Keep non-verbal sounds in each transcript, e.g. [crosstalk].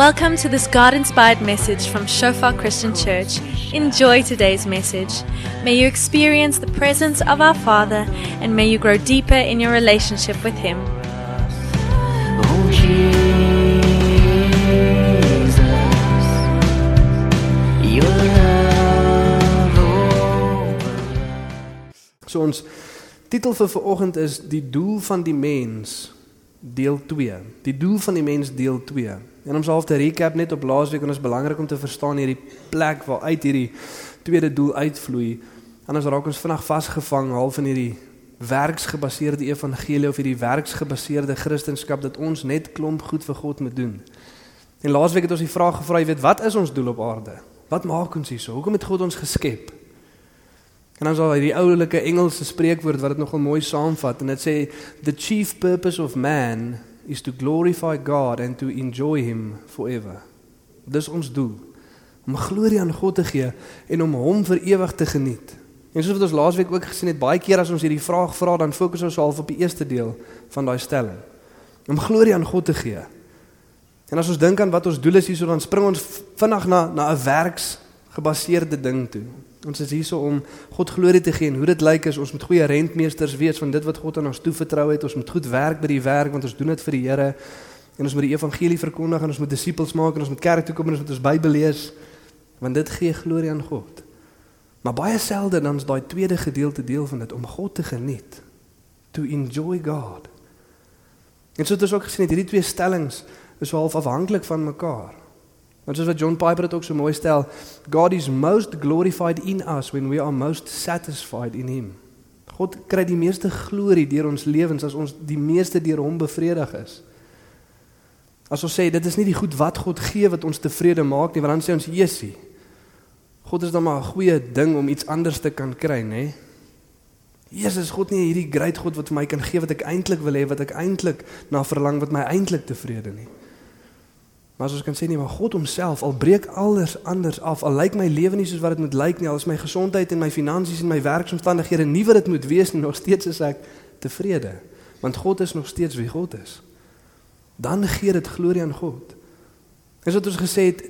Welcome to this God inspired message from Shofar Christian Church. Enjoy today's message. May you experience the presence of our Father and may you grow deeper in your relationship with Him. Oh Jesus, your love over So ons titel vir vanoggend is die doel van die mens deel 2. Die doel van die mens deel 2. En om half te recap net op laasweek en ons belangrik om te verstaan hierdie plek waar uit hierdie tweede doel uitvloei. Anders raak ons vinnig vasgevang half in hierdie werksgebaseerde evangelie of hierdie werksgebaseerde kristendom dat ons net klomp goed vir God moet doen. En laasweek het ons die vraag gevra, jy weet, wat is ons doel op aarde? Wat maak ons hierso? Hoekom het God ons geskep? En dan is al hierdie oulike Engelse spreekwoord wat dit nogal mooi saamvat en dit sê the chief purpose of man is to glorify God and to enjoy him forever. Dis ons doel om glorie aan God te gee en om hom vir ewig te geniet. En soos wat ons laasweek ook gesien het, baie keer as ons hierdie vraag vra, dan fokus ons half op die eerste deel van daai stelling. Om glorie aan God te gee. En as ons dink aan wat ons doel is hierso, dan spring ons vinnig na na 'n werksgebaseerde ding toe. Ons is hierso om God glorie te gee en hoe dit lyk is ons moet goeie rentmeesters wees van dit wat God aan ons toevertrou het. Ons moet goed werk by die werk want ons doen dit vir die Here. En ons moet die evangelie verkondig en ons moet disippels maak en ons moet kerk toe kom en ons moet ons Bybel lees want dit gee glorie aan God. Maar baie selde dan is daai tweede gedeelte deel van dit om God te geniet. To enjoy God. En so het ons ook gesien het hierdie twee stellings is half afhanklik van mekaar. Want soos wat John Piper dit ook so mooi stel, God is most glorified in us when we are most satisfied in him. God kry die meeste glorie deur ons lewens as ons die meeste deur hom bevredig is. As ons sê dit is nie die goed wat God gee wat ons tevrede maak nie, want dan sê ons Jesusie. God is dan maar 'n goeie ding om iets anders te kan kry, nê? Jesus, God nie hierdie great God wat vir my kan gee wat ek eintlik wil hê, wat ek eintlik na verlang, wat my eintlik tevrede nie. Maar as ons kan sê nie, maar God homself al breek alles anders af. Al lyk my lewe nie soos wat dit moet lyk nie, al is my gesondheid en my finansies en my werksomstandighede nie wat dit moet wees nie, nog steeds is ek tevrede, want God is nog steeds wie God is. Dan gee dit glorie aan God. Dis wat ons gesê het,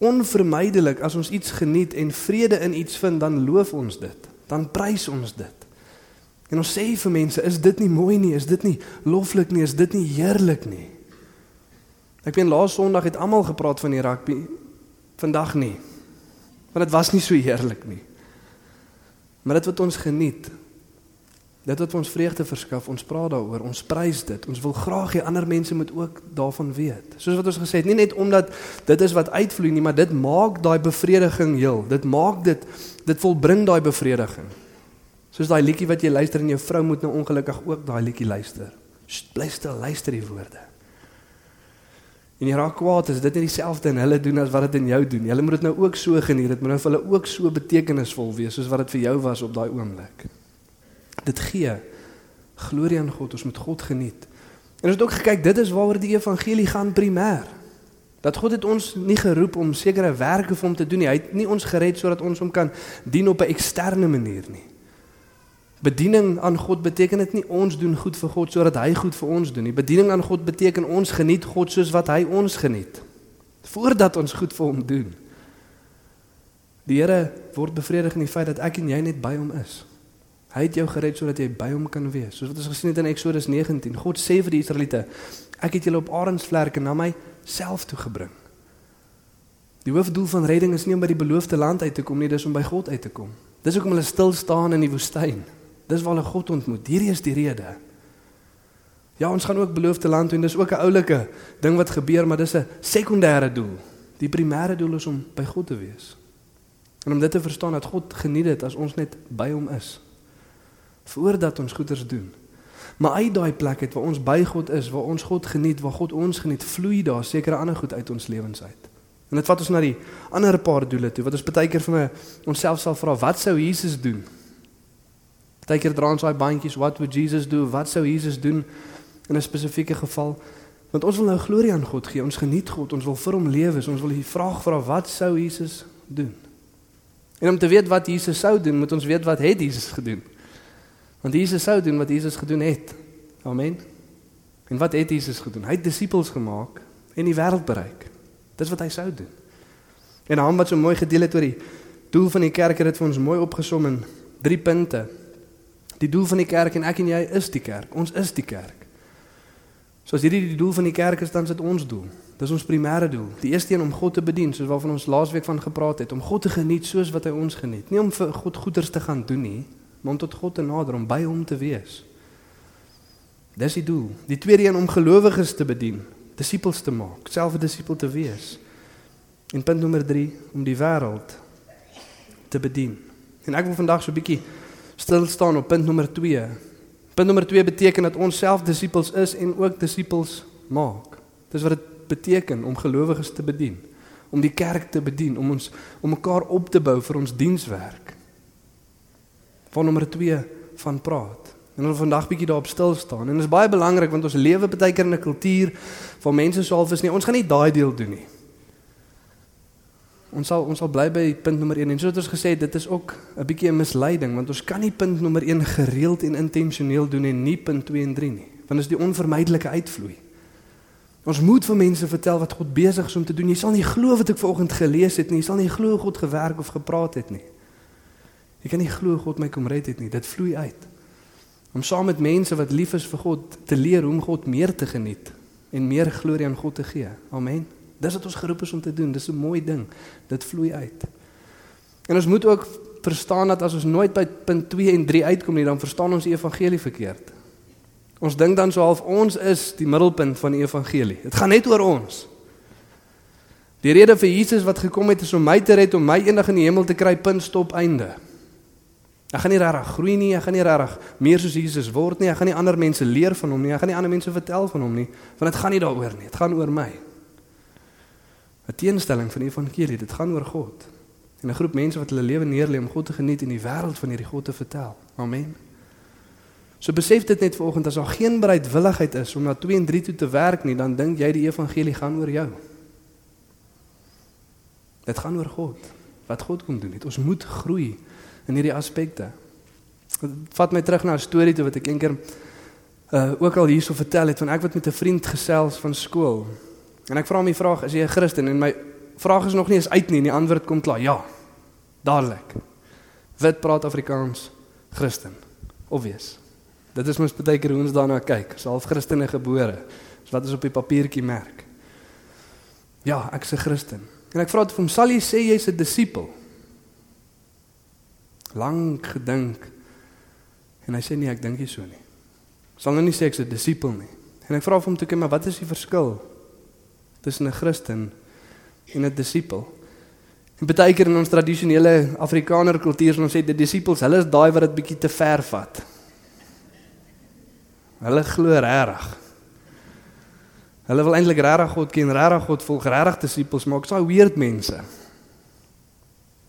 onvermydelik as ons iets geniet en vrede in iets vind, dan loof ons dit. Dan prys ons dit. En ons sê vir mense, is dit nie mooi nie? Is dit nie loflik nie? Is dit nie heerlik nie? Ek weet laas Sondag het almal gepraat van die rugby. Vandag nie. Want dit was nie so heerlik nie. Maar dit wat ons geniet, dit wat ons vreugde verskaf, ons praat daaroor, ons prys dit. Ons wil graag hê ander mense moet ook daarvan weet. Soos wat ons gesê het, nie net omdat dit is wat uitvloei nie, maar dit maak daai bevrediging heel. Dit maak dit dit volbring daai bevrediging. Soos daai liedjie wat jy luister en jou vrou moet nou ongelukkig ook daai liedjie luister. Sst, bly stil, luister die woorde. En jy raak kwaad as dit nie dieselfde in hulle doen as wat dit in jou doen. Hulle moet dit nou ook so geniet. Dit moet nou vir hulle ook so betekenisvol wees soos wat dit vir jou was op daai oomblik. Dit gee glorie aan God. Ons moet God geniet. En ons het ook gekyk, dit is waaroor die evangelie gaan primêr. Dat God het ons nie geroep om sekere werke vir hom te doen nie. Hy het nie ons gered sodat ons hom kan dien op 'n eksterne manier nie. Bediening aan God beteken dit nie ons doen goed vir God sodat hy goed vir ons doen nie. Bediening aan God beteken ons geniet God soos wat hy ons geniet. Voordat ons goed vir hom doen. Die Here word bevredig in die feit dat ek en jy net by hom is. Hy het jou gered sodat jy by hom kan wees. Soos wat ons gesien het in Eksodus 19. God sê vir die Israeliete, ek het julle op arensvlerke na my self toe gebring. Die hoofdoel van redding is nie om by die beloofde land uit te kom nie, dis om by God uit te kom. Dis hoekom hulle stil staan in die woestyn. Dis waar hulle God ontmoet. Hierdie is die rede. Ja, ons gaan ook beloofde land toe en dis ook 'n oulike ding wat gebeur, maar dis 'n sekondêre doel. Die primêre doel is om by God te wees. En om dit te verstaan dat God geniet dit as ons net by hom is. Voordat ons goeders doen. Maar uit daai plek het waar ons by God is, waar ons God geniet, waar God ons geniet, vloei daar sekere ander goed uit ons lewens uit. En dit vat ons na die ander paar doele toe wat ons baie keer vir my onsself sal vra, wat sou Jesus doen? Partykeer dra ons daai bandjies, what would Jesus do? Wat sou Jesus doen in 'n spesifieke geval? Want ons wil nou glorie aan God gee. Ons geniet God, ons wil vir hom lewe. Ons wil die vraag vra, wat sou Jesus doen? En om te weet wat Jesus sou doen, moet ons weet wat het Jesus gedoen. Want Jesus sou doen wat Jesus gedoen het. Amen. En wat het Jesus gedoen? Hy het disippels gemaak en die wêreld bereik. Dis wat hy sou doen. En Han wat so mooi gedeel het oor die doel van die kerk het dit vir ons mooi opgesom in 3 punte. Die doel van die kerk en ek en jy is die kerk. Ons is die kerk. So as hierdie die doel van die kerk is, dan is dit ons doel. Dis ons primêre doel. Die eerste een om God te bedien, soos waarvan ons laasweek van gepraat het, om God te geniet soos wat hy ons geniet. Nie om vir God goeders te gaan doen nie, maar om tot God te nader, om by hom te wees. Dis die doel. Die tweede een om gelowiges te bedien, disippels te maak, self 'n disipel te wees. En punt nommer 3 om die wêreld te bedien. En ek wil vandag so 'n bietjie stil staan op punt nommer 2. Punt nommer 2 beteken dat ons self disippels is en ook disippels maak. Dis wat dit beteken om gelowiges te bedien, om die kerk te bedien, om ons om mekaar op te bou vir ons dienswerk. Van nommer 2 van praat. En ons vandag bietjie daarop stil staan. En dit is baie belangrik want ons lewe baie keer in 'n kultuur van mense soof is nie. Ons gaan nie daai deel doen nie. Ons sal ons sal bly by punt nommer 1 en soos ons gesê het, dit is ook 'n bietjie 'n misleiding want ons kan nie punt nommer 1 gereeld en intentioneel doen en nie punt 2 en 3 nie. Want dit is die onvermydelike uitvloei. Ons moet vir mense vertel wat God besig is om te doen. Jy sal nie glo wat ek vanoggend gelees het nie. Jy sal nie glo God gewerk of gepraat het nie. Jy kan nie glo God my kom red het nie. Dit vloei uit. Om saam met mense wat lief is vir God te leer hoe om God meer te geniet en meer glorie aan God te gee. Amen. Dis wat ons geroep is om te doen. Dis 'n mooi ding. Dit vloei uit. En ons moet ook verstaan dat as ons nooit by punt 2 en 3 uitkom nie, dan verstaan ons die evangelie verkeerd. Ons dink dan so half ons is die middelpunt van die evangelie. Dit gaan net oor ons. Die rede vir Jesus wat gekom het is om my te red, om my eendag in die hemel te kry, punt stop einde. Ek gaan nie regtig groei nie, ek gaan nie regtig meer soos Jesus word nie, ek gaan nie ander mense leer van hom nie, ek gaan nie ander mense vertel van hom nie, want dit gaan nie daaroor nie, dit gaan oor my. 'n Teenstelling van die evangelie, dit gaan oor God. En 'n groep mense wat hulle lewe neerlê om God te geniet en die wêreld van hierdie God te vertel. Amen. So besef dit net vanoggend as daar geen bereidwilligheid is om na 2 en 3 toe te werk nie, dan dink jy die evangelie gaan oor jou. Dit gaan oor God. Wat God kom doen het. Ons moet groei in hierdie aspekte. Dit vat my terug na 'n storie toe wat ek eendag uh ook al hierso vertel het van ek wat met 'n vriend gesels van skool. En ek vra hom die vraag, is jy 'n Christen? En my vraag is nog nie eens uit nie en die antwoord kom klaar. Ja. Dadelik. Wit praat Afrikaans, Christen. Obvious. Dit is mos baie keer hoe ons daarna kyk. Ons half Christene gebore. Dis wat ons op die papiertjie merk. Ja, ek's 'n Christen. En ek vra dit vir hom, sal jy sê jy's 'n disipel? Lank gedink. En hy sê nee, ek dink nie so nie. Sal nou nie sê ek's 'n disipel nie. En ek vra vir hom toe, "Maar wat is die verskil tussen 'n Christen en 'n disipel?" En baie keer in ons tradisionele Afrikaner kultuur ons sê die disipels, hulle is daai wat dit bietjie te ver vat. Hulle glo regtig. Hulle wil eintlik regtig God ken, regtig God volg, regtig disippels maak. So weird mense.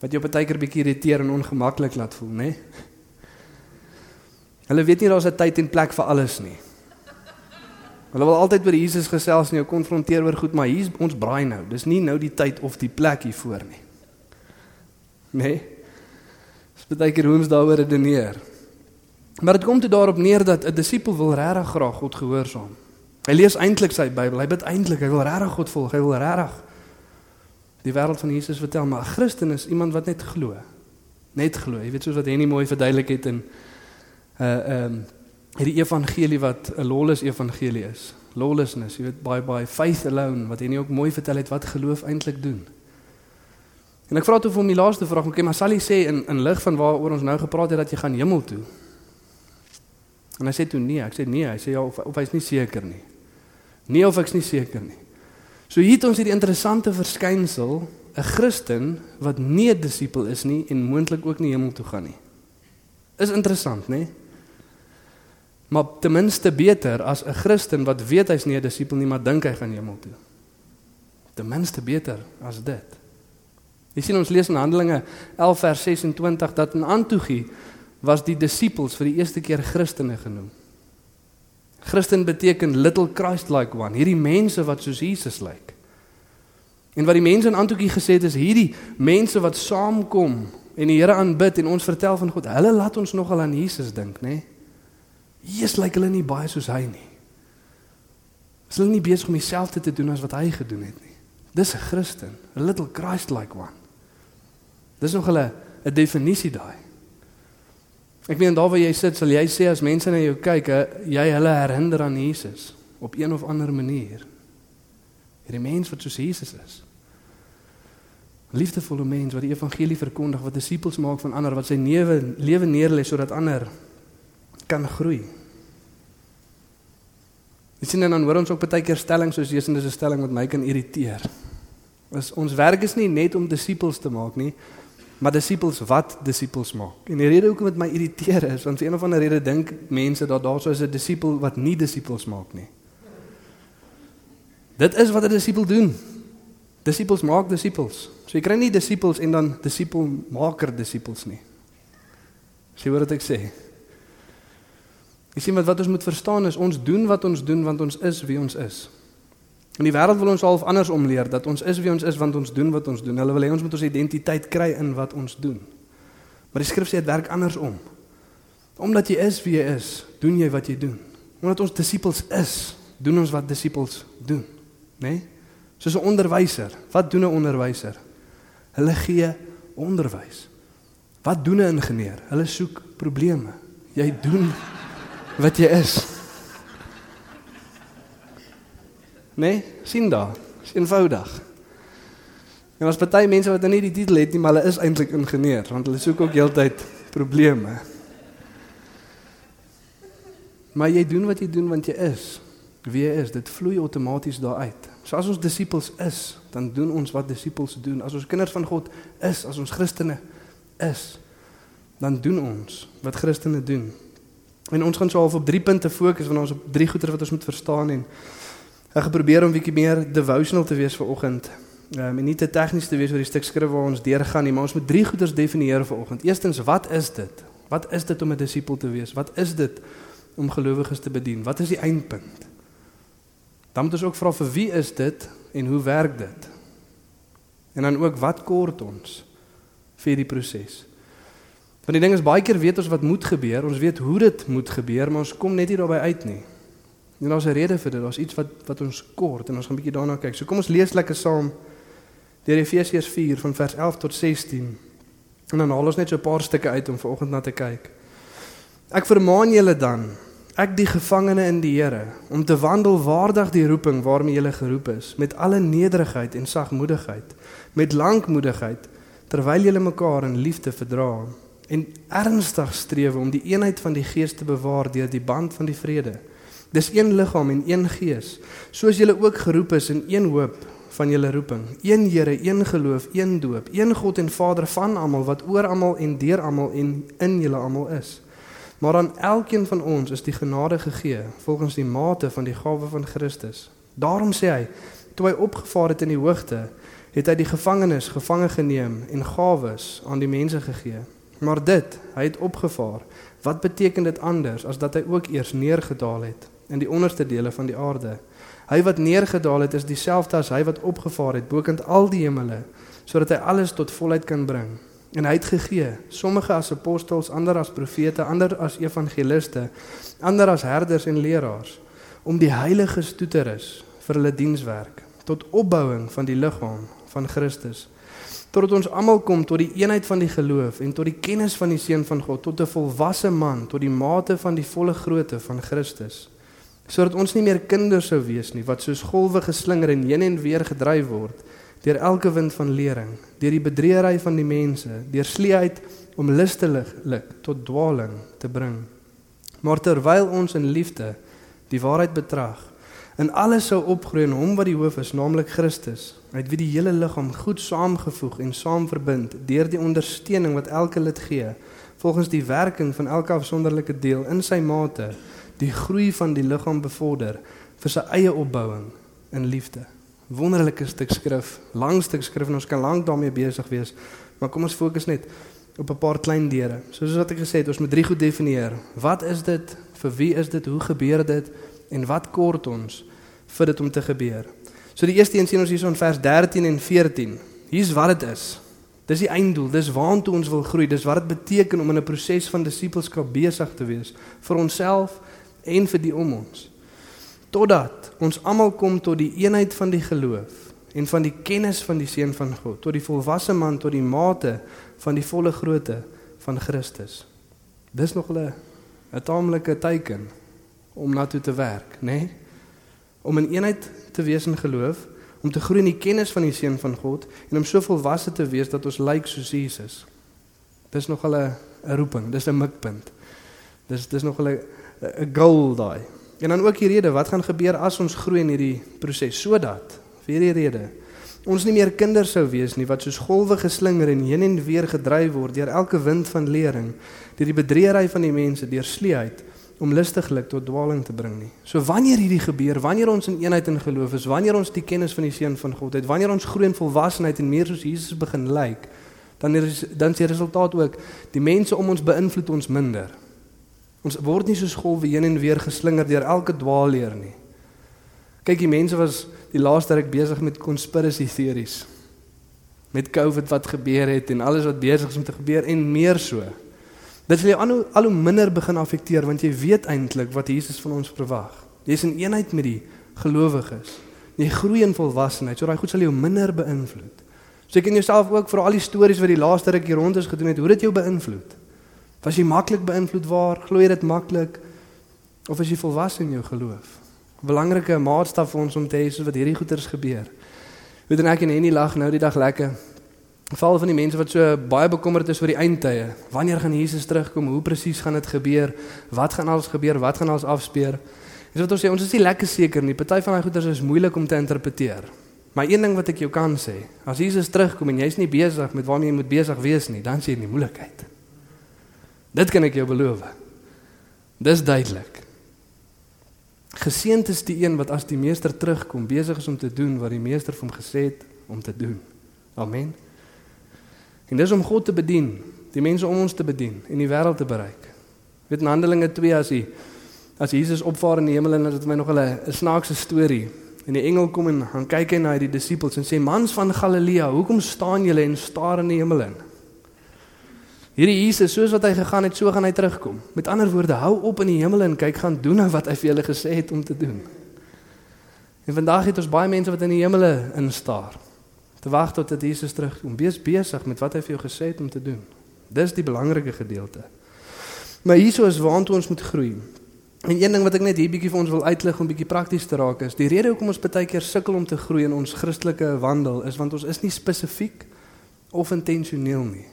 Wat jou baie keer bietjie irriteer en ongemaklik laat voel, né? Nee? Hulle weet nie daar's 'n tyd en plek vir alles nie. Hulle wil altyd oor Jesus gesels en jou konfronteer oor goed, maar hier's ons braai nou. Dis nie nou die tyd of die plek hiervoor nie. Nee? Dis baie keer hoe ons daaroor redeneer. Maar dit kom toe daarop neer dat 'n disipel wil regtig graag God gehoorsaam. Hy lees eintlik sy Bybel, hy bid eintlik, hy wil regtig God volg, hy wil regtig die wêreld van Jesus vertel, maar 'n Christen is iemand wat net glo. Net glo. Jy weet soos wat Henny mooi verduidelik het in uh ehm um, hierdie evangelie wat 'n lawless evangelie is. Lawlessness, jy weet baie baie faith alone wat Henny ook mooi vertel het wat geloof eintlik doen. En ek vra toe vir hom die laaste vraag, okay, maar sal hy sê in in lig van waaroor ons nou gepraat het dat jy gaan hemel toe? En hy sê toe nee, ek sê nee, hy sê ja of of hy's nie seker nie. Nee of ek's nie seker nie. So hier het ons hierdie interessante verskynsel, 'n Christen wat nie 'n disipel is nie en moontlik ook nie hemel toe gaan nie. Is interessant, né? Maar ten minste beter as 'n Christen wat weet hy's nie 'n disipel nie, maar dink hy gaan hemel toe. Ten minste beter as dit. Jy sien ons lees in Handelinge 11 vers 26 dat in Antiochie was die disippels vir die eerste keer Christene genoem. Christen beteken little Christ-like one, hierdie mense wat soos Jesus lyk. En wat die mense in Antiochie gesê het is hierdie mense wat saamkom en die Here aanbid en ons vertel van God, hulle laat ons nogal aan Jesus dink, nê? Nee? Jesus lyk hulle nie baie soos hy nie. Is hulle nie besig om dieselfde te doen as wat hy gedoen het nie? Dis 'n Christen, a little Christ-like one. Dis nog 'n 'n definisie daai. Ek meen daar waar jy sit, sal jy sê as mense na jou kyk, jy hulle herinner aan Jesus op een of ander manier. Hierdie mens wat soos Jesus is. Liefdevolle mens wat die evangelie verkondig, wat disippels maak van ander, wat sy lewe lewe neerlê sodat ander kan groei. Jy sien dan hoor ons ook baie keer stellings soos Jesus is 'n stelling wat my kan irriteer. As ons werk is nie net om disippels te maak nie, maar disippels wat disippels maak. En die rede hoekom dit my irriteer is, want vir een of ander rede dink mense dat daar so is 'n disipel wat nie disippels maak nie. Dit is wat 'n disipel doen. Disippels maak disippels. So jy kry nie disippels en dan disipelmaker disippels nie. Sien wat ek sê? Jy sien wat wat ons moet verstaan is ons doen wat ons doen want ons is wie ons is. In die wêreld wil ons half anders omleer dat ons is wie ons is want ons doen wat ons doen. Hulle wil hê ons moet ons identiteit kry in wat ons doen. Maar die skrif sê dit werk andersom. Omdat jy is wie jy is, doen jy wat jy doen. Omdat ons disippels is, doen ons wat disippels doen, né? Nee? Soos 'n onderwyser. Wat doen 'n onderwyser? Hulle gee onderwys. Wat doen 'n ingenieur? Hulle soek probleme. Jy doen wat jy is. Nee, sien daar. Dis eenvoudig. En as party mense wat nou nie die titel het nie, maar hulle is eintlik ingenieur, want hulle soek ook heeltyd probleme. Maar jy doen wat jy doen want jy is wie jy is. Dit vloei outomaties daar uit. So as ons disippels is, dan doen ons wat disippels doen. As ons kinders van God is, as ons Christene is, dan doen ons wat Christene doen. En ons gaan so half op drie punte fokus want ons op drie goeie wat ons moet verstaan en ek gaan probeer om bietjie meer devotional te wees vir oggend. Um, en nie te tegnies te wees oor die stuk skrif waar ons deurgaan nie, maar ons moet drie goeders definieer vir oggend. Eerstens, wat is dit? Wat is dit om 'n disipel te wees? Wat is dit om gelowiges te bedien? Wat is die eindpunt? Dan moet ons ook vra vir wie is dit en hoe werk dit? En dan ook wat kort ons vir die proses? Want die ding is baie keer weet ons wat moet gebeur, ons weet hoe dit moet gebeur, maar ons kom net nie daarbey uit nie. En daar's 'n rede vir dit. Daar's iets wat wat ons kort en ons gaan 'n bietjie daarna kyk. So kom ons lees lekker saam deur Efesiërs 4 van vers 11 tot 16. En dan haal ons net so 'n paar stukke uit om vanoggend na te kyk. Ek vermaan julle dan, ek die gevangene in die Here, om te wandel waardig die roeping waarmee julle geroep is, met alle nederigheid en sagmoedigheid, met lankmoedigheid, terwyl julle mekaar in liefde verdra en ernstig streef om die eenheid van die gees te bewaar deur die band van die vrede. Dis een liggaam en een gees, soos julle ook geroep is in een hoop van julle roeping. Een Here, een geloof, een doop, een God en Vader van almal wat oor almal en deur almal en in julle almal is. Maar aan elkeen van ons is die genade gegee volgens die mate van die gawe van Christus. Daarom sê hy, toe hy opgevaar het in die hoogte, het hy die gevangenes gevange geneem en gawes aan die mense gegee. Maar dit, hy het opgevaar. Wat beteken dit anders as dat hy ook eers neergedaal het in die onderste dele van die aarde? Hy wat neergedaal het is dieselfde as hy wat opgevaar het bokant al die hemele sodat hy alles tot volheid kan bring. En hy het gegee, sommige as apostels, ander as profete, ander as evangeliste, ander as herders en leraars om die heiliges toe te rus vir hulle dienswerk tot opbouing van die liggaam van Christus totdat ons almal kom tot die eenheid van die geloof en tot die kennis van die seun van God tot 'n volwasse man tot die mate van die volle grootte van Christus sodat ons nie meer kinders sou wees nie wat soos golwe geslinger en heen en weer gedryf word deur elke wind van lering deur die bedriegery van die mense deur sleeheid om lustelik tot dwaaling te bring. Maar terwyl ons in liefde die waarheid betrag en alles sou opgroei in hom wat die hoof is, naamlik Christus, uit wie die hele liggaam goed saamgevoeg en saamverbind deur die ondersteuning wat elke lid gee, volgens die werking van elke afsonderlike deel in sy mate, die groei van die liggaam bevorder vir sy eie opbouing in liefde. Wonderlike stuk skrif, lang stuk skrif en ons kan lank daarmee besig wees, maar kom ons fokus net op 'n paar klein deure. Soos wat ek gesê het, ons moet drie goed definieer. Wat is dit? Vir wie is dit? Hoe gebeur dit? En wat kort ons vir dit om te gebeur. So die eerste een sien ons hier in vers 13 en 14. Hier's wat dit is. Dis die einddoel, dis waartoe ons wil groei, dis wat dit beteken om in 'n proses van disippelskap besig te wees vir onsself en vir die om ons. Totdat ons almal kom tot die eenheid van die geloof en van die kennis van die seun van God tot die volwasse man tot die mate van die volle grootte van Christus. Dis nog 'n 'n taamlike teiken om na toe te werk, nê? Nee? Om in eenheid te wees in geloof, om te groei in die kennis van die seun van God en om so volwasse te wees dat ons lyk soos Jesus. Dis nog 'n 'n roeping, dis 'n mikpunt. Dis dis nog 'n 'n goal daai. En dan ook die rede, wat gaan gebeur as ons groei in hierdie proses sodat vir hierdie rede ons nie meer kinders sou wees nie wat soos golwe geslinger en heen en weer gedryf word deur elke wind van lering, deur die bedreery van die mense, deur sleeheid om lustiglik tot dwaling te bring nie. So wanneer hierdie gebeur, wanneer ons in eenheid in geloof is, wanneer ons die kennis van die seun van God het, wanneer ons groei in volwassenheid en meer soos Jesus begin lyk, dan is dan die resultaat ook die mense om ons beïnvloed ons minder. Ons word nie soos golwe heen en weer geslinger deur elke dwaalleer nie. Kyk, die mense was die laaste ruk besig met conspiracy theories. Met COVID wat gebeur het en alles wat besig is om te gebeur en meer so. Dit sal jou al, al hoe minder begin affekteer want jy weet eintlik wat Jesus van ons verwag. Jy's in eenheid met die gelowiges. Jy groei in volwassenheid, so daai goed sal jou minder beïnvloed. So ek en jouself ook vir al die stories wat die laaste ruk hier rond is gedoen het, hoe dit jou beïnvloed. Was jy maklik beïnvloed waar? Glo jy dit maklik? Of is jy volwasse in jou geloof? Belangrike maatstaf vir ons om te hê soos wat hierdie goeters gebeur. Weet en ek en Henny lag nou die dag lekker. Val van die mense wat so baie bekommerd is oor die eindtye. Wanneer gaan Jesus terugkom? Hoe presies gaan dit gebeur? Wat gaan alles gebeur? Wat gaan alles afspeel? Dis wat ons sê, ons is nie lekker seker nie. Party van daai goeters is moeilik om te interpreteer. Maar een ding wat ek jou kan sê, as Jesus terugkom en jy's nie besig met waarmee jy moet besig wees nie, dan sien jy die moeilikheid. Dit kan ek jou beloof. Dis duidelik. Geseënd is die een wat as die meester terugkom besig is om te doen wat die meester vir hom gesê het om te doen. Amen. En dis om God te bedien, die mense om ons te bedien en die wêreld te bereik. Weet in Handelinge 2 as hy as Jesus opvaar in die hemel en dit is my nog 'n snaakse storie. En die engel kom en gaan kyk hy na die disippels en sê: "Mans van Galilea, hoekom staan julle en staar in die hemel in?" Hierdie Jesus, soos wat hy gegaan het, so gaan hy terugkom. Met ander woorde, hou op in die hemel en kyk gaan doen nou wat hy vir julle gesê het om te doen. En vandag het ons baie mense wat in die hemele instaar. Te wag tot dit Jesus terugkom. Wees besig met wat hy vir jou gesê het om te doen. Dis die belangrike gedeelte. Maar hieso is waantoe ons moet groei. En een ding wat ek net hier bietjie vir ons wil uitlig om bietjie prakties te raak is, die rede hoekom ons baie keer sukkel om te groei in ons Christelike wandel is want ons is nie spesifiek of intentioneel nie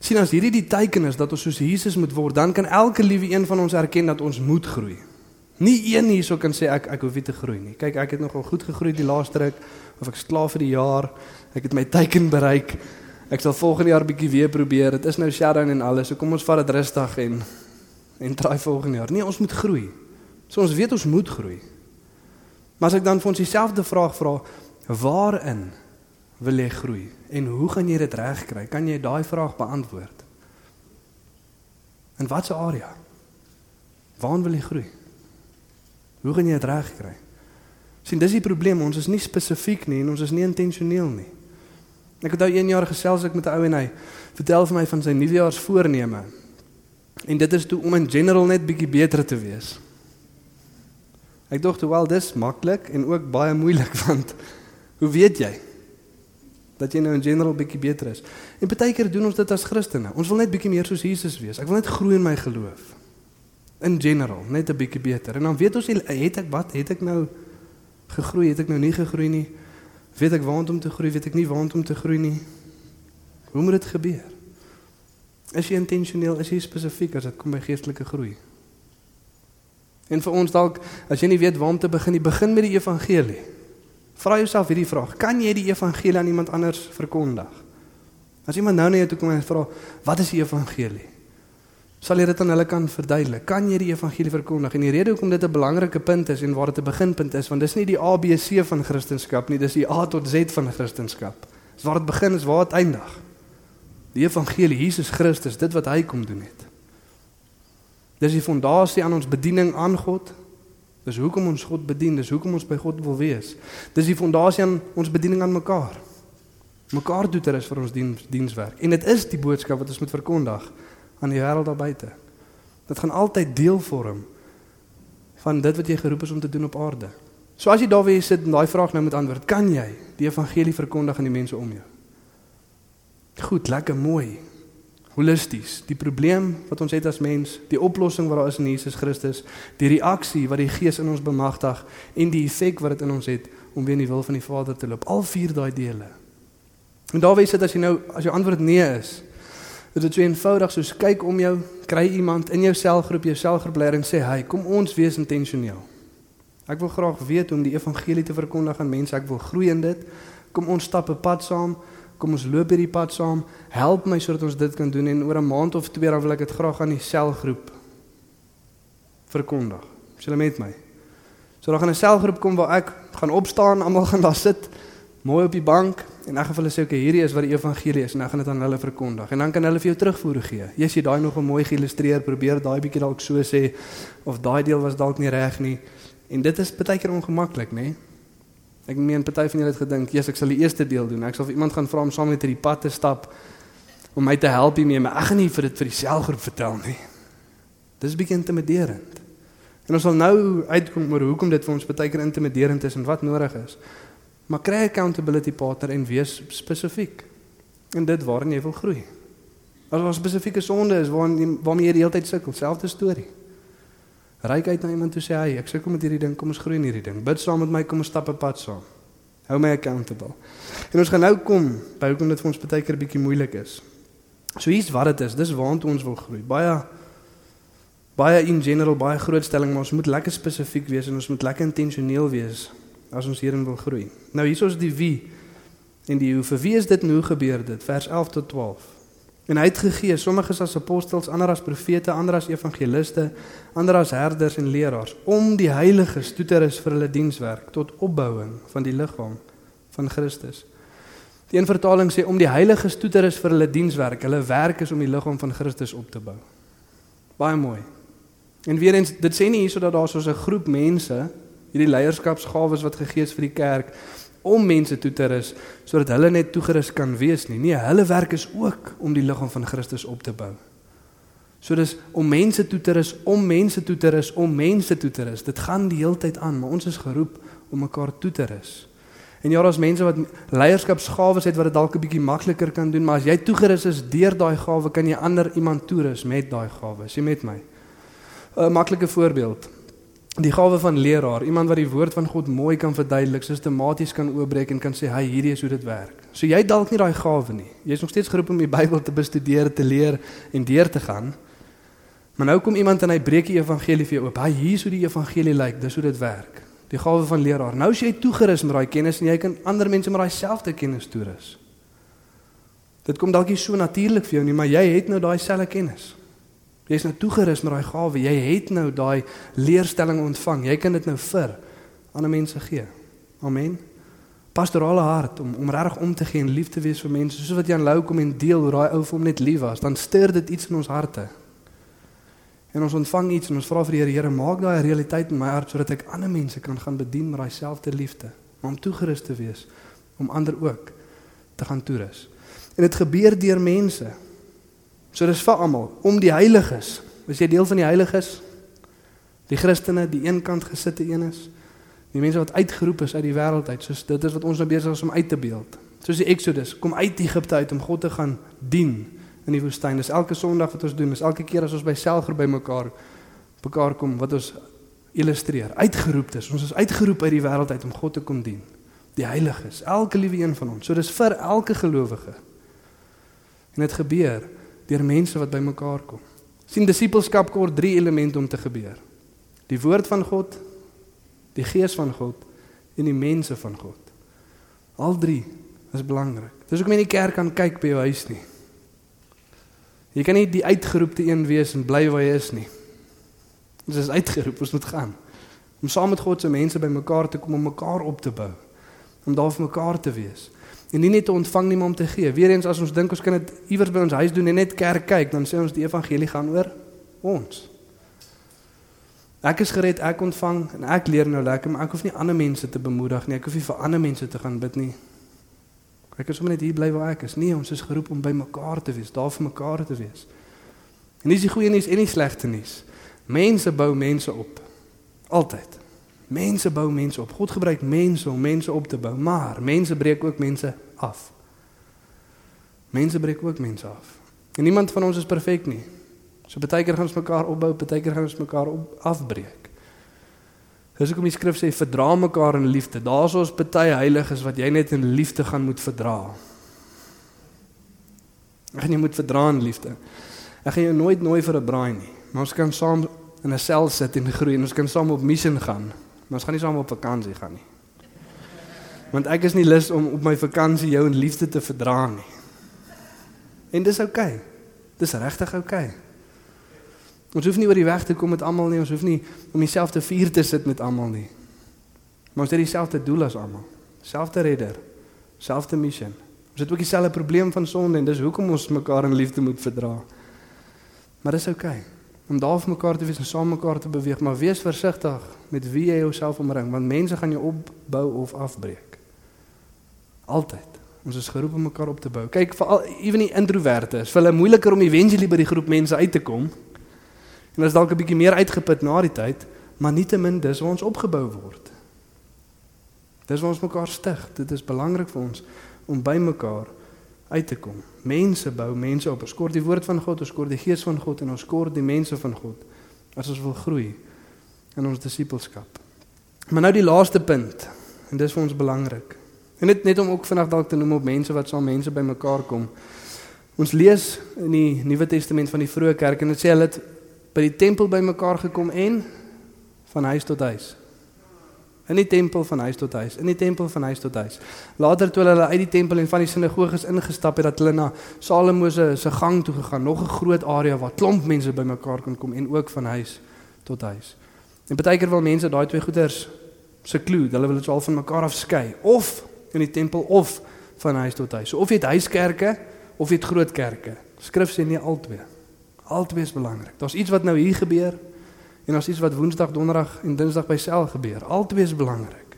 sien as hierdie die teken is dat ons soos Jesus moet word, dan kan elke liewe een van ons erken dat ons moet groei. Nie een hierso kan sê ek ek hoef nie te groei nie. Kyk, ek het nogal goed gegroei die laaste ruk of ek is klaar vir die jaar. Ek het my teiken bereik. Ek sal volgende jaar bietjie weer probeer. Dit is nou shutdown en alles. So kom ons vat dit rustig en en try volgende jaar. Nee, ons moet groei. So ons weet ons moet groei. Maar as ek dan vir ons dieselfde vraag vra, waarin wil jy groei en hoe gaan jy dit regkry? Kan jy daai vraag beantwoord? In watter area? Waar wil jy groei? Hoe gaan jy dit regkry? Sien, dis die probleem, ons is nie spesifiek nie en ons is nie intentioneel nie. Ek het nou 1 jaar gesels ek met 'n ou en hy vertel vir my van sy nuwejaarsvoorneme. En dit is toe om in general net bietjie beter te wees. Ek dink wel dis maklik en ook baie moeilik [laughs] want hoe weet jy? dat jy nou in general bietjie beter is. En baie keer doen ons dit as Christene. Ons wil net bietjie meer soos Jesus wees. Ek wil net groei in my geloof. In general, net 'n bietjie beter. En dan weet ons het ek wat? Het ek nou gegroei? Het ek nou nie gegroei nie? Weet ek waant om te groei? Weet ek nie waant om te groei nie? Hoe moet dit gebeur? Is jy intentioneel? Is jy spesifiek as dit kom by geestelike groei? En vir ons dalk, as jy nie weet waar om te begin nie, begin met die evangelie. Vra jouself hierdie vraag: Kan jy die evangelie aan iemand anders verkondig? As iemand nou na jou toe kom en vra: "Wat is die evangelie?" Sal jy dit aan hulle kan verduidelik? Kan jy die evangelie verkondig? En die rede hoekom dit 'n belangrike punt is en waar dit 'n beginpunt is, want dis nie die ABC van Christendom nie, dis die A tot Z van Christendom. Dis waar dit begin is, waar dit eindig. Die evangelie, Jesus Christus, dit wat hy kom doen het. Dis die fondasie aan ons bediening aan God, Dis hoekom ons God bedien, dis hoekom ons by God wil wees. Dis die fondasie aan ons bediening aan mekaar. Mekaar doen ter is vir ons diens dienswerk. En dit is die boodskap wat ons moet verkondig aan die wêreld daar buite. Dit gaan altyd deel vorm van dit wat jy geroep is om te doen op aarde. So as jy daar weer sit en daai vraag nou moet antwoord, kan jy die evangelie verkondig aan die mense om jou? Goed, lekker mooi. Holisties. Die probleem wat ons het as mens, die oplossing wat daar is in Jesus Christus, die reaksie wat die Gees in ons bemagtig en die effek wat dit in ons het om weer in die wil van die Vader te loop. Al vier daai dele. En daar wys dit as jy nou as jou antwoord nee is, is dit so eenvoudig soos kyk om jou, kry iemand in jou selgroep, jou selgroepleier en sê, "Hey, kom ons wees intentioneel." Ek wil graag weet hoe om die evangelie te verkondig aan mense. Ek wil groei in dit. Kom ons stap 'n pad saam. Kom ons loop hierdie pad saam. Help my sodat ons dit kan doen en oor 'n maand of twee dan wil ek dit graag aan die selgroep verkondig. Is julle met my? So dan gaan 'n selgroep kom waar ek gaan opstaan, almal gaan daar sit, mooi op die bank en ek gaan hulle sê, "Oké, okay, hierdie is wat die evangelie is en ek gaan dit aan hulle verkondig." En dan kan hulle vir jou terugvoer gee. Jy sê daai nog 'n mooi geïllustreer, probeer daai bietjie dalk so sê of daai deel was dalk nie reg nie. En dit is baie keer ongemaklik, nê? Nee? Ek meen party van julle het gedink, "Jesus, ek sal die eerste deel doen. Ek sal vir iemand gaan vra om saam met hierdie pad te stap om my te help hiermee, maar ek gaan nie vir dit vir die selgroep vertel nie." Dis bietjie intimiderend. En ons sal nou uitkom oor hoekom dit vir ons baie keer intimiderend is en wat nodig is. Maar kry 'n accountability partner en wees spesifiek. En dit waarin jy wil groei. As daar spesifieke sonde is waarin waarmee jy die hele tyd sukkel, selfde storie. Ryk uit na iemand toe sê hy, ek sukkel met hierdie ding, kom ons groei in hierdie ding. Bid saam met my, kom ons stap 'n pad saam. Hou my accountable. En ons gaan nou kom by hoekom dit vir ons baie keer bietjie moeilik is. So hier's wat dit is. Dis waartoe ons wil groei. Baie baie in general baie groot stelling, maar ons moet lekker spesifiek wees en ons moet lekker intentioneel wees as ons hierin wil groei. Nou hier is die wie en die hoe. Vir wie is dit nou gebeur dit? Vers 11 tot 12. En hy het gegee sommiges as apostels, ander as profete, ander as evangeliste, ander as herders en leraars om die heiliges toe te rus vir hulle dienswerk tot opbouing van die liggaam van Christus. Die een vertaling sê om die heiliges toe te rus vir hulle dienswerk. Hulle werk is om die liggaam van Christus op te bou. Baie mooi. En weer eens, dit sê nie hierso dat daar soos 'n groep mense hierdie leierskapsgawes wat gegee is vir die kerk om mense toe te rus sodat hulle net toegerus kan wees nie. Nee, hulle werk is ook om die liggaam van Christus op te bou. So dis om mense toe te rus, om mense toe te rus, om mense toe te rus. Dit gaan die hele tyd aan, maar ons is geroep om mekaar toe te rus. En ja, daar's mense wat leierskapsgawes het wat dit dalk 'n bietjie makliker kan doen, maar as jy toegerus is deur daai gawe, kan jy ander iemand toerus met daai gawe. Sien met my. 'n maklike voorbeeld. Die gawe van leraar, iemand wat die woord van God mooi kan verduidelik, sistematies kan oopbreek en kan sê, "Hy, hierdie is hoe dit werk." So jy dalk nie daai gawe nie. Jy's nog steeds geroep om die Bybel te bestudeer, te leer en deur te gaan. Maar nou kom iemand en hy breek die evangelie vir jou oop. Hy, hier is hoe die evangelie lyk, dis hoe dit werk. Die gawe van leraar. Nou as jy toegerus met daai kennis en jy kan ander mense met daai selfde kennis toerus. Dit kom dalk nie so natuurlik vir jou nie, maar jy het nou daai selfde kennis. Jy's nou toegerus met daai gawe. Jy het nou daai leerstelling ontvang. Jy kan dit nou vir ander mense gee. Amen. Pastorale hart om om regtig om te gee en lief te wees vir mense. Soos wat Jan Lou kom en deel hoe daai ou vir hom net lief was, dan stuur dit iets in ons harte. En ons ontvang iets en ons vra vir die Here, Here, maak daai realiteit in my hart sodat ek ander mense kan gaan bedien met daai selfde liefde, om toegerus te wees om ander ook te gaan toerus. En dit gebeur deur mense. So dis vir almal, om die heiliges. Is jy deel van die heiliges? Die Christene, die eenkant gesitte een is. Die mense wat uitgeroep is uit die wêreld uit, soos dit is wat ons nou besig is om uit te beeld. Soos die Exodus, kom uit Egipte uit om God te gaan dien in die woestyn. Dis elke Sondag wat ons doen, dis elke keer as ons by selgroep by mekaar mekaar kom wat ons illustreer. Uitgeroep is. Ons is uitgeroep uit die wêreld uit om God te kom dien. Die heiliges, elke liewe een van ons. So dis vir elke gelowige. En dit gebeur deur mense wat bymekaar kom. sien disippelskap kort drie elemente om te gebeur. Die woord van God, die gees van God en die mense van God. Al drie is belangrik. Dis hoekom jy nie kerk kan kyk by jou huis nie. Jy kan nie die uitgeroepte een wees en bly waar jy is nie. Ons is uitgeroep, ons moet gaan. Om saam met God se mense bymekaar te kom om mekaar op te bou. Om daar vir mekaar te wees en nie net te ontvang nie maar om te gee. Weereens as ons dink ons kan dit iewers by ons huis doen en net kerk kyk, dan sê ons die evangelie gaan oor ons. Ek is gered, ek ontvang en ek leer nou lekker, maar ek hoef nie ander mense te bemoedig nie. Ek hoef nie vir ander mense te gaan bid nie. Ek is sommer net hier bly waar ek is. Nee, ons is geroep om by mekaar te wees, daar vir mekaar te wees. En dis die goeie nuus en die slegte nuus. Mense bou mense op. Altyd. Mense bou mense op. God gebruik mense om mense op te bou, maar mense breek ook mense af. Mense breek ook mense af. En niemand van ons is perfek nie. So baie keer gaan ons mekaar opbou, baie keer gaan ons mekaar op afbreek. Dis hoekom die skrif sê verdra mekaar in liefde. Daar's ons baie heiliges wat jy net in liefde gaan moet verdra. Ek gaan jy moet verdra in liefde. Ek gaan jou nooit nooi vir 'n braai nie, maar ons kan saam in 'n sel sit en groei en ons kan saam op missie gaan. Maar ons gaan nie saam op vakansie gaan nie. Want ek is nie lus om op my vakansie jou in liefde te verdra nie. En dis oukei. Okay. Dis regtig oukei. Okay. Ons hoef nie oor die weg te kom met almal nie, ons hoef nie om dieselfde vuur te sit met almal nie. Maar ons het dieselfde doel as almal. Selfde redder, selfde missie. Ons het ook dieselfde probleem van sonde en dis hoekom ons mekaar in liefde moet verdra. Maar dis oukei. Okay om daar vir mekaar te wees en saam mekaar te beweeg, maar wees versigtig met wie jy jouself omring want mense gaan jou opbou of afbreek. Altyd. Ons is geroep om mekaar op te bou. Kyk, veral ewen die introverte, is vir hulle moeiliker om eventually by die groep mense uit te kom. En as dalk 'n bietjie meer uitgeput na die tyd, maar nietemin dis waar ons opgebou word. Dis waar ons mekaar stig. Dit is belangrik vir ons om by mekaar uit te kom. Mense bou mense op. Ons kort die woord van God, ons kort die gees van God en ons kort die mense van God as ons wil groei in ons disippelskap. Maar nou die laaste punt en dis vir ons belangrik. En net net om ook vandag dalk te noem op mense wat saam mense bymekaar kom. Ons lees in die Nuwe Testament van die vroeë kerk en dit sê hulle het by die tempel bymekaar gekom en van huis tot huis. In die tempel van huis tot huis, in die tempel van huis tot huis. Later toe hulle uit die tempel en van die sinagoges ingestap het, dat hulle na Salomo se se gang toe gegaan, nog 'n groot area waar klomp mense bymekaar kon kom en ook van huis tot huis. En baie keer wil mense daai twee goeders se klou, hulle wil dit al van mekaar afskei, of in die tempel of van huis tot huis. So of jy het huiskerke of jy het groot kerke. Skrif sê nie albei. Albei is belangrik. Daar's iets wat nou hier gebeur En as iets wat Woensdag, Donderdag en Dinsdag by sel gebeur, albei is belangrik.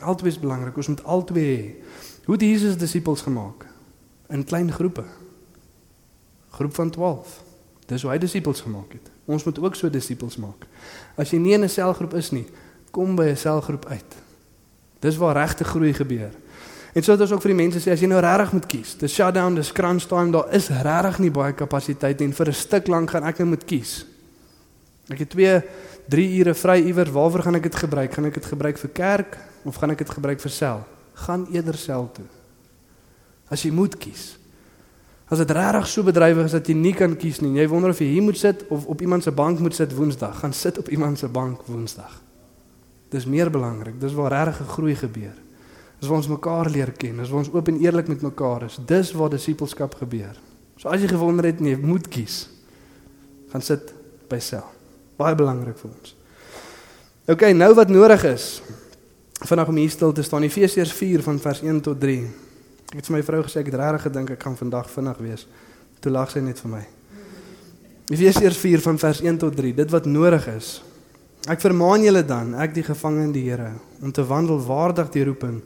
Albei is belangrik. Ons moet albei Hoe het Jesus disippels gemaak? In klein groepe. Groep van 12. Dis hoe hy disippels gemaak het. Ons moet ook so disippels maak. As jy nie in 'n selgroep is nie, kom by 'n selgroep uit. Dis waar regte groei gebeur. En so het ons ook vir die mense sê as jy nou regtig moet kies, dis shutdown, dis crunch time, daar is regtig nie baie kapasiteit en vir 'n stuk lank gaan ek net moet kies. Ek het 2 3 ure vry iewers. Waarvoor gaan ek dit gebruik? Gaan ek dit gebruik vir kerk of gaan ek dit gebruik vir sel? Gaan eerder sel toe. As jy moet kies. As dit regtig so bedrywig is dat jy nie kan kies nie. Jy wonder of jy hier moet sit of op iemand se bank moet sit Woensdag. Gaan sit op iemand se bank Woensdag. Dis meer belangrik. Dis waar regtig groei gebeur. Dis waar ons mekaar leer ken. Dis waar ons oop en eerlik met mekaar is. Dis waar disipelskap gebeur. So as jy gewonder het nee, moet kies. Gaan sit by sel. Baie belangrik vir ons. OK, nou wat nodig is. Vanaand om hier stil te staan, Efesiërs 4 van vers 1 tot 3. Ek het vir my vrou gesê ek het regtig gedink ek gaan vandag vinnig wees. Toe lag sy net vir my. Efesiërs 4 van vers 1 tot 3. Dit wat nodig is. Ek vermaan julle dan, ek die gevangene in die Here, om te wandel waardig die roeping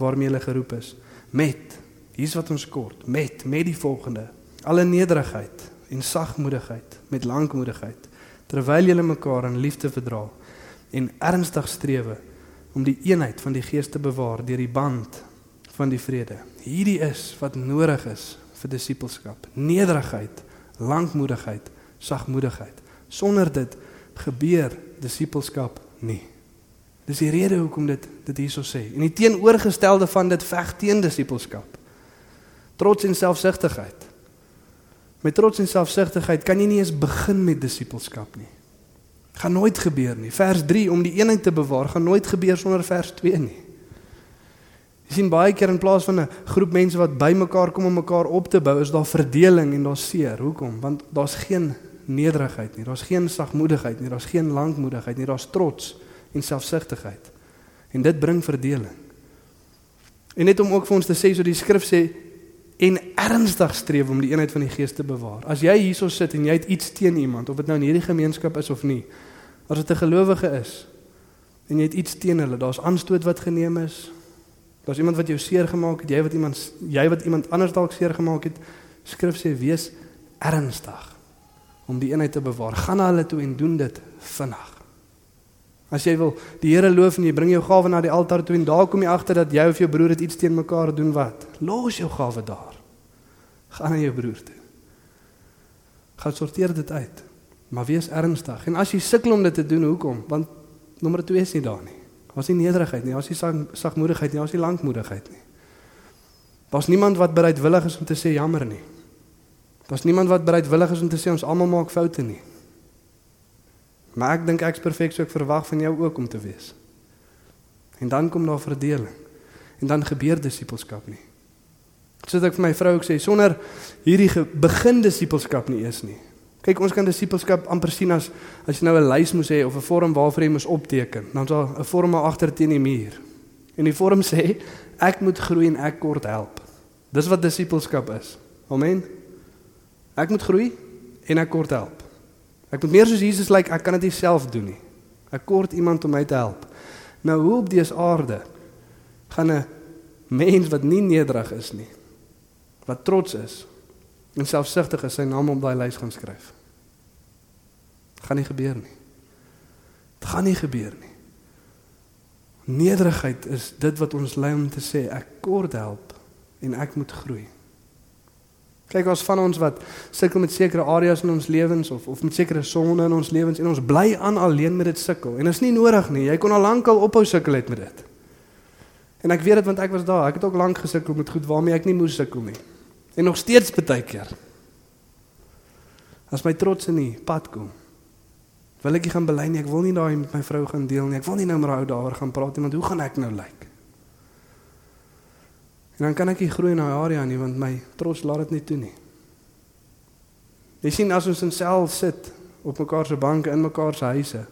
waarmee julle geroep is, met hier's wat ons kort, met met die volgende: alle nederigheid en sagmoedigheid, met lankmoedigheid terwyl julle mekaar in liefde verdra en ernstig strewe om die eenheid van die gees te bewaar deur die band van die vrede. Hierdie is wat nodig is vir disippelskap. Nederigheid, lankmoedigheid, sagmoedigheid. Sonder dit gebeur disippelskap nie. Dis die rede hoekom dit dit hierso sê. En die teenoorgestelde van dit veg teen disippelskap. Trots en selfsugtigheid. Met trots en selfsugtigheid kan jy nie eens begin met disippelskap nie. Gaan nooit gebeur nie. Vers 3 om die eenheid te bewaar gaan nooit gebeur sonder vers 2 nie. Jy sien baie keer in plaas van 'n groep mense wat bymekaar kom om mekaar op te bou, is daar verdeling en daar's seer. Hoekom? Want daar's geen nederigheid nie. Daar's geen sagmoedigheid nie. Daar's geen lankmoedigheid nie. Daar's trots en selfsugtigheid. En dit bring verdeling. En net om ook vir ons te sê so die skrif sê en ernstig streef om die eenheid van die gees te bewaar. As jy hierso sit en jy het iets teen iemand of dit nou in hierdie gemeenskap is of nie, as dit 'n gelowige is en jy het iets teen hulle, daar's aanstoot wat geneem is. Daar's iemand wat jou seer gemaak het, jy wat iemand jy wat iemand anders dalk seer gemaak het. Skrif sê wees ernstig om die eenheid te bewaar. Gaan na hulle toe en doen dit vinnig. As jy wil die Here loof en jy bring jou gawe na die altaar toe en daar kom jy agter dat jy of jou broer het iets teen mekaar doen wat? Los jou gawe daar. Gaan na jou broer toe. Gaan sorteer dit uit. Maar wees ernstig. En as jy sukkel om dit te doen, hoekom? Want nommer 2 is nie daar nie. Daar's nie nederigheid nie, daar's nie sag, sagmoedigheid nie, daar's nie lankmoedigheid nie. Daar's niemand wat bereidwillig is om te sê jammer nie. Daar's niemand wat bereidwillig is om te sê ons almal maak foute nie. Maar ek dink ek's perfek so ek verwag van jou ook om te wees. En dan kom daar verdeling. En dan gebeur disippelskap nie. Soos ek vir my vrou ook sê, sonder hierdie begin disippelskap nie is nie. Kyk, ons kan disippelskap amper sien as as jy nou 'n lys moes hê of 'n vorm waarvoor jy moes opteken. Dan is daar 'n vorm agter teen die muur. En die vorm sê ek moet groei en ek kort help. Dis wat disippelskap is. Amen. Ek moet groei en ek kort help. Ek moet meer soos Jesus lyk, like, ek kan dit nie self doen nie. Ek kort iemand om my te help. Nou hoe op dese aarde gaan 'n mens wat nie nederig is nie, wat trots is en selfsugtig is sy naam op daai lys gaan skryf? Gaan nie gebeur nie. Dit gaan nie gebeur nie. Nederigheid is dit wat ons lei om te sê ek kort help en ek moet groei. Kyk ons van ons wat sukkel met sekere areas in ons lewens of of met sekere sonde in ons lewens en ons bly aan alleen met dit sukkel. En dit is nie nodig nie. Jy kon al lank al ophou sukkel het met dit. En ek weet dit want ek was daar. Ek het ook lank gesukkel met goed waarmee ek nie moes sukkel nie. En nog steeds baie keer. As my trots in die pad kom. Wil ek nie gaan bely nie. Ek wil nie daai met my vrou gaan deel nie. Ek wil nie nou met haar daaroor gaan praat nie want hoe gaan ek nou lyk? En dan kan ek nie groei in daai area nie want my trots laat dit nie toe nie. Jy sien as ons in sel sit op mekaar se banke in mekaar se huise,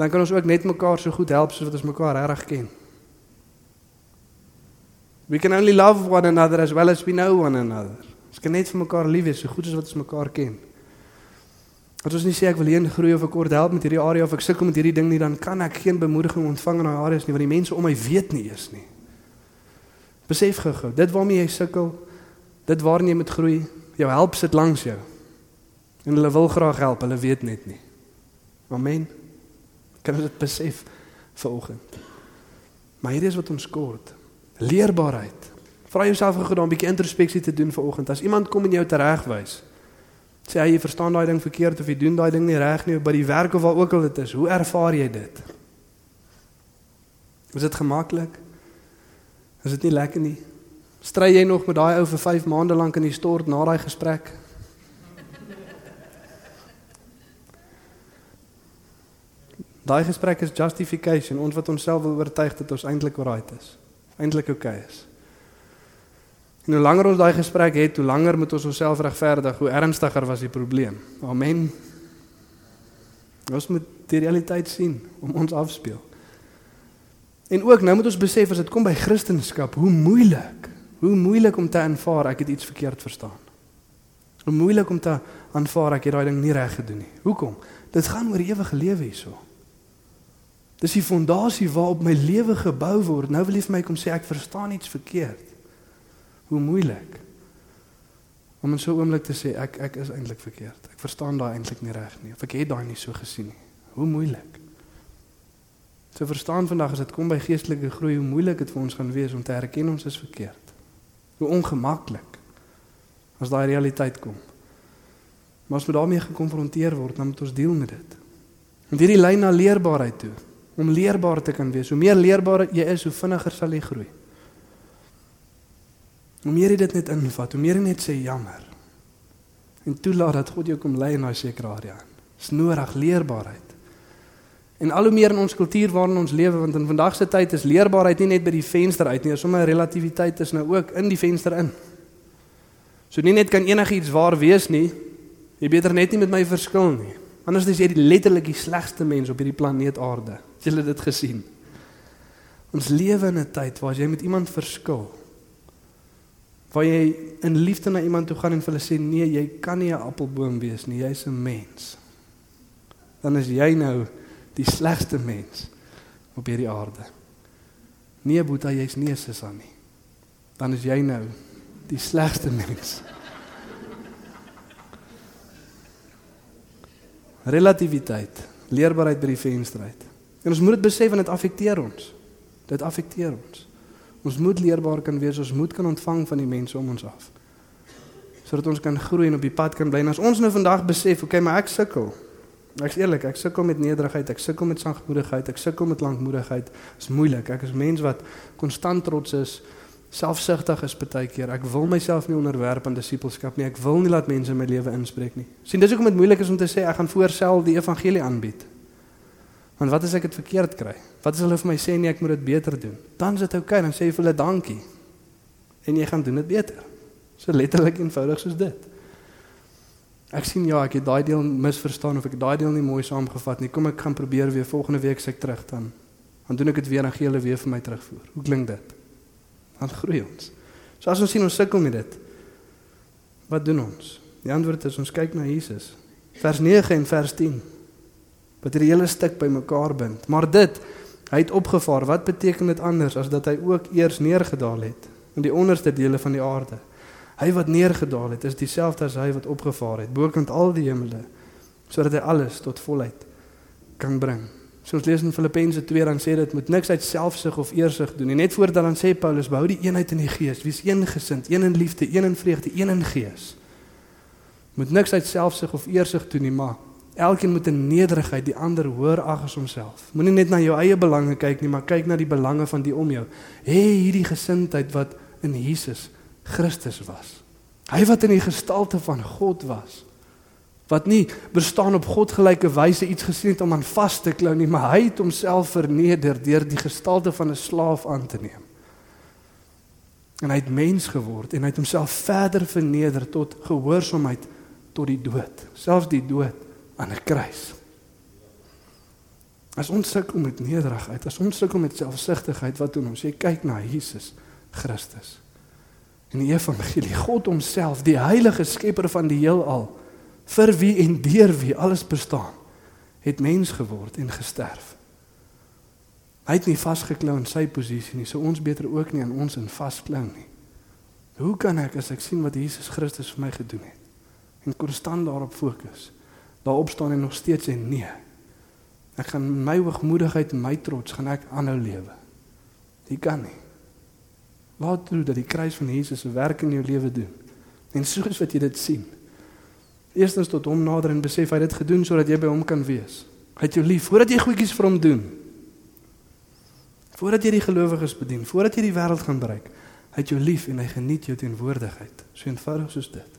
dan kan ons ook net mekaar so goed help soos wat ons mekaar reg ken. We can only love one another as well as we know one another. Ons kan net vir mekaar lief wees so goed as wat ons mekaar ken. As ons nie sê ek wil heen groei of ek kort help met hierdie area of ek sukkel met hierdie ding nie, dan kan ek geen bemoediging ontvang in daai areas nie want die mense om my weet nie eens nie. Besef gou-gou, dit waarmee jy sukkel, dit waarin jy moet groei, jou help sit langs jou. En hulle wil graag help, hulle weet net nie. Amen. Kan dit besef vanoggend? Maar hier is wat ons kort. Leerbaarheid. Vra jouself gou dan 'n bietjie introspeksie te doen vanoggend. As iemand kom en jou teregwys, sê hy jy verstaan daai ding verkeerd of jy doen daai ding nie reg nie by die werk of waar ook al dit is, hoe ervaar jy dit? Is dit gemaklik? Is dit nie lekker nie? Stry jy nog met daai ou vir 5 maande lank in die stort na daai gesprek? Daai gesprek is justification, ons wat onsself wil oortuig dat ons eintlik right is. Eintlik oukei okay is. En hoe langer ons daai gesprek het, hoe langer moet ons onsself regverdig, hoe ernstiger was die probleem. Amen. Ons moet die realiteit sien om ons afspeel. En ook nou moet ons besef as dit kom by Christendom, hoe moeilik, hoe moeilik om te aanvaar ek het iets verkeerd verstaan. Hoe moeilik om te aanvaar ek het daai ding nie reg gedoen nie. Hoekom? Dit gaan oor ewige lewe hierso. Dis die fondasie waarop my lewe gebou word. Nou wil jy vir my kom sê ek verstaan iets verkeerd. Hoe moeilik. Om in so 'n oomblik te sê ek ek is eintlik verkeerd. Ek verstaan daai eintlik nie reg nie. Of ek het daai nie so gesien nie. Hoe moeilik. Te verstaan vandag as dit kom by geestelike groei, hoe moeilik dit vir ons gaan wees om te erken ons is verkeerd. Hoe ongemaklik as daai realiteit kom. Maar as we daarmee gekonfronteer word, dan moet ons deel met dit. En hierdie lyn na leerbaarheid toe, om leerbaar te kan wees. Hoe meer leerbaar jy is, hoe vinniger sal jy groei. Hoe meer jy dit net invat, hoe meer jy net sê jammer. En toelaat dat God jou kom lei in daai sekere area. Dis nodig leerbaarheid. En al hoe meer in ons kultuur waarin ons lewe, want in vandag se tyd is leerbaarheid nie net by die venster uit nie, sommer relativiteit is nou ook in die venster in. So nie net kan enigiets waar wees nie. Jy beter net nie met my verskil nie. Anders is jy letterlik die slegste mens op hierdie planeet Aarde. Het jy dit gesien? Ons lewe in 'n tyd waar jy met iemand verskil. Waar jy in liefde na iemand toe gaan en vir hulle sê nee, jy kan nie 'n appelboom wees nie, jy's 'n mens. Dan is jy nou die slegste mens op hierdie aarde. Nee, Boeta, jy's nie 'n sissa nie. Dan is jy nou die slegste mens. Relativiteit, leerbaarheid by die venster uit. En ons moet dit besef want dit affekteer ons. Dit affekteer ons. Ons moet leerbaar kan wees, ons moet kan ontvang van die mense om ons af. Sodat ons kan groei en op die pad kan bly. En as ons nou vandag besef, okay, maar ek sukkel. Ek's eerlik, ek sukkel met nederigheid, ek sukkel met sagmoedigheid, ek sukkel met lankmoedigheid. Dit is moeilik. Ek is mens wat konstant trots is, selfsugtig is baie keer. Ek wil myself nie onderwerp aan disippelskap nie. Ek wil nie laat mense in my lewe inspreek nie. sien dis hoekom dit moeilik is om te sê ek gaan voorsel die evangelie aanbied. Want wat as ek dit verkeerd kry? Wat as hulle vir my sê nee, ek moet dit beter doen? Dan is dit oukei, okay, dan sê jy vir hulle dankie. En jy gaan doen dit beter. So letterlik eenvoudig soos dit. Ek sien ja, ek het daai deel misverstaan of ek daai deel nie mooi saamgevat nie. Kom ek gaan probeer weer volgende week se ek terug dan. Dan doen ek dit weer en gee hulle weer vir my terugvoer. Hoe klink dit? Dan groei ons. So as ons sien ons sukkel met dit. Wat doen ons? Die antwoord is ons kyk na Jesus. Vers 9 en vers 10. Wat hierdie hele stuk bymekaar bind. Maar dit, hy het opgevaar. Wat beteken dit anders as dat hy ook eers neergedaal het in die onderste dele van die aarde? Hy wat neergedaal het, is dieselfde as hy wat opgevaar het, bokant al die hemele, sodat hy alles tot volheid kan bring. So ons lees in Filippense 2 dan sê dit moet niks uit selfsug of eersug doen nie. Net voordat dan sê Paulus behou die eenheid in die gees, wees een gesind, een in liefde, een in vreugde, een in gees. Moet niks uit selfsug of eersug doen nie, maar elkeen moet in nederigheid die ander hoër ag as homself. Moenie net na jou eie belange kyk nie, maar kyk na die belange van die om jou. Hê hierdie gesindheid wat in Jesus Christus was. Hy wat in die gestalte van God was. Wat nie bestaan op godgelyke wyse iets gesien het om aan vas te klou nie, maar hy het homself verneder deur die gestalte van 'n slaaf aan te neem. En hy het mens geword en hy het homself verder verneder tot gehoorsaamheid tot die dood, selfs die dood aan 'n kruis. As ons sukkel met nederigheid, as ons sukkel met selfsugtigheid, wat doen ons? Jy kyk na Jesus Christus. In die evangelie God homself, die heilige skepper van die heelal, vir wie en deur wie alles bestaan, het mens geword en gesterf. Hy het nie vasgeklou in sy posisie nie, so ons beter ook nie aan ons in vasklou nie. Hoe kan ek as ek sien wat Jesus Christus vir my gedoen het en konstant daarop fokus, daarop staan en nog steeds sê nee. Ek gaan my hoogmoedigheid en my trots gaan ek aanhou lewe. Jy kan nie. Laat toe dat die kruis van Jesus se werk in jou lewe doen. En soos wat jy dit sien. Eerstens tot hom nader en besef hy het dit gedoen sodat jy by hom kan wees. Hy het jou lief voordat jy goedjies vir hom doen. Voordat jy die gelowiges bedien, voordat jy die wêreld gaan bereik. Hy het jou lief en hy geniet jou teenwoordigheid. So eenvoudig soos dit.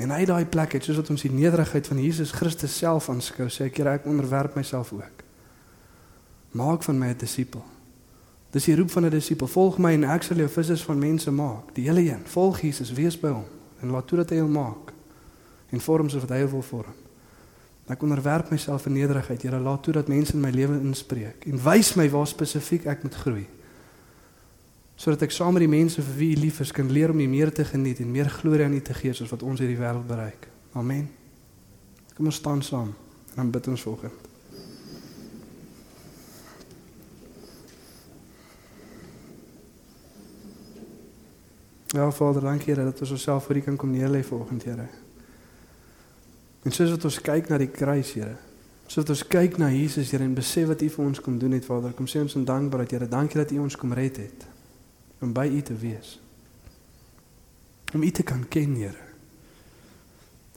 En hy daai plek het soos wat ons die nederigheid van Jesus Christus self aanskou, sê ek, ek onderwerp myself ook. Maak van my 'n disipel. Dis die roep van 'n disipel. Volg my en ek sal jou vissers van mense maak. Die hele een. Volg Jesus, wees by hom en laat toe dat hy jou maak en vorm soos wat hy wil vorm. Ek onderwerp myself in nederigheid. Here, laat toe dat mense in my lewe inspreek en wys my waar spesifiek ek moet groei. Sodat ek saam met die mense vir wie U lief is kan leer om U meer te geniet en meer glorie aan U te gee soos wat ons hierdie wêreld bereik. Amen. Kom ons staan saam en dan bid ons volgende. Ja, Vader, dankie Here dat ons osself vir U kan kom neerlê vanoggend, Here. En soos wat ons kyk na die kruis, Here, soos wat ons kyk na Jesus, Here, en besef wat U vir ons kom doen het, Vader, kom sê ons in dankbaarheid, Here, dankie dat U ons kom red het om by U te wees. Om U te kan ken, Here.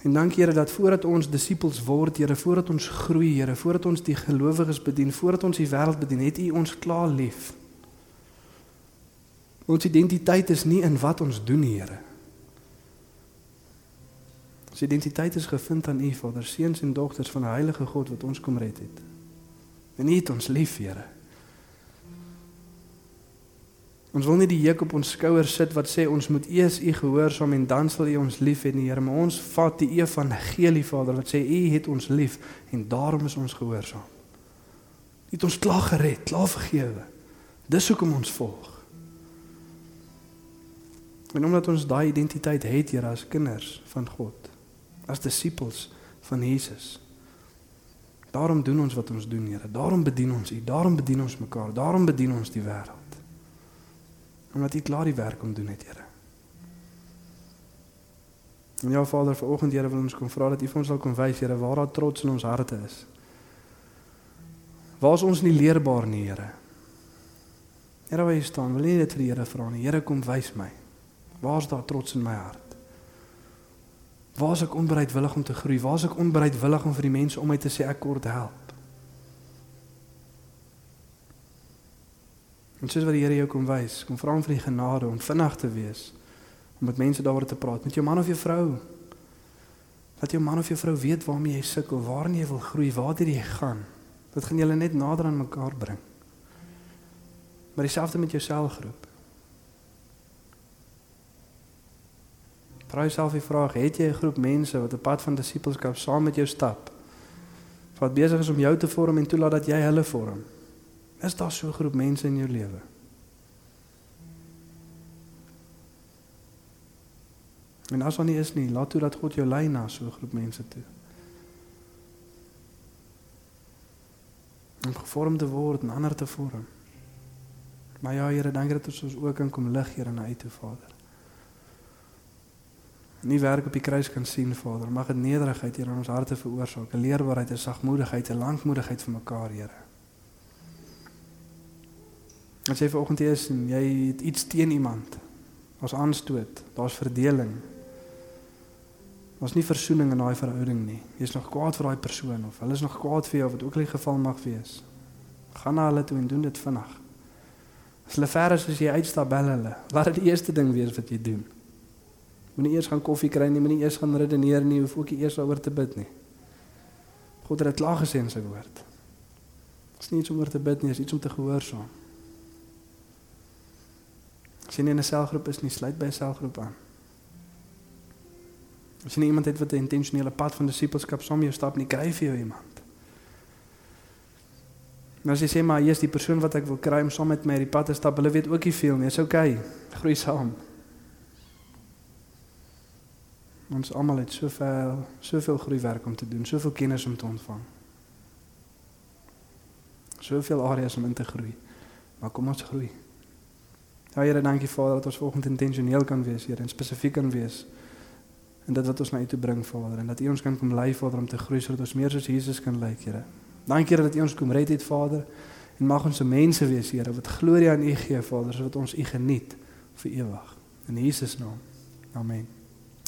En dankie Here dat voordat ons disippels word, Here, voordat ons groei, Here, voordat ons die gelowiges bedien, voordat ons die wêreld bedien, het U ons klaar lief. Ons identiteit is nie in wat ons doen, Here. Ons identiteit is gevind aan U, Vader, seuns en dogters van die Heilige God wat ons kom red het. En U het ons lief, Here. Ons wil nie die juk op ons skouers sit wat sê ons moet eers U gehoorsaam en dan sal U ons lief hê nie, Here, maar ons vat die evangelie, Vader, wat sê U het ons lief en daarom is ons gehoorsaam. U het ons klaar gered, klaar vergewe. Dis hoekom ons volg. En omdat ons daai identiteit het, Here, as kinders van God, as disippels van Jesus. Daarom doen ons wat ons doen, Here. Daarom bedien ons U, daarom bedien ons mekaar, daarom bedien ons die wêreld. Omdat U klaar die werk om doen het, Here. En ja, Vader, vanoggend, Here, wil ons kom vra dat U vir ons sal kom wys, Here, waar daar trots in ons harte is. Waar is ons nie leerbaar nie, Here? Here waar jy staan, wil jy dit vir die Here vra nie. Here kom wys my. Waar is daar trots in my hart? Waar is ek onbereidwillig om te groei? Waar is ek onbereidwillig om vir die mense om my te sê ek kort help? En soos wat die Here jou kom wys, kom vra hom vir die genade om vinnig te wees om met mense daaroor te praat, met jou man of jou vrou. Laat jou man of jou vrou weet waarmee jy sukkel, waarna jy wil groei, waartoe jy gaan. Dit gaan julle net nader aan mekaar bring. Maar dieselfde met jou selgroep. Vra jouself die vraag: Het jy 'n groep mense wat op pad van disippelskap saam met jou stap? Wat besig is om jou te vorm en toelaat dat jy hulle vorm? Is daar so 'n groep mense in jou lewe? En as daar nie is nie, laat toe dat God jou lei na so 'n groep mense toe. Om gevorm te word en ander te vorm. Maar ja, Here, dankie dat ons ook kan kom lig hier na U toe, Vader. Nie werk op die kruis kan sien, Vader, mag dit nederigheid hier in ons harte veroorsaak, 'n leerbaarheid, 'n sagmoedigheid, 'n lankmoedigheid vir mekaar, Here. As jy vanoggend hier is en jy het iets teen iemand, ons aanstoot, daar's verdeling. Daar's nie versoening in daai verhouding nie. Jy's nog kwaad vir daai persoon of hulle is nog kwaad vir jou wat ook al die geval mag wees. Gaan na hulle toe en doen dit vinnig. As hulle ver is as jy uitstap bel hulle. Laat dit die eerste ding wees wat jy doen. Moenie eers gaan koffie kry nie, moenie eers gaan redeneer nie, hoef ook nie eers daaroor te bid nie. God het dit klaar gesê in sy woord. Dit is nie iets om oor te bid nie, dit is iets om te gehoorsaam. As jy nie in 'n selgroep is nie, sluit by 'n selgroep aan. As jy nie iemand het wat 'n intentionele pad van disippelskap saam jou stap nie, kry vir jou iemand. As jy sê maar jy's die persoon wat ek wil kry om saam met my die pad te stap, hulle weet ook nie veel nie. Dis oukei. Okay. Groei saam. Ons almal het soveel soveel groeiwerk om te doen, soveel kennis om te ontvang. Soveel areas om in te groei. Maar kom ons groei. Ja Here, dankie Vader dat ons volgens intentioneel kan wees, Here, en spesifiek kan wees. En dit wat ons na U toe bring, Vader, en dat U ons kan kom lei, Vader, om te groei sodat ons meer soos Jesus kan lyk, Here. Dankie dat U ons kom red het, Vader, en mag ons se mense wees, Here, wat glorie aan U gee, Vader, sodat ons U geniet vir ewig. In Jesus naam. Amen.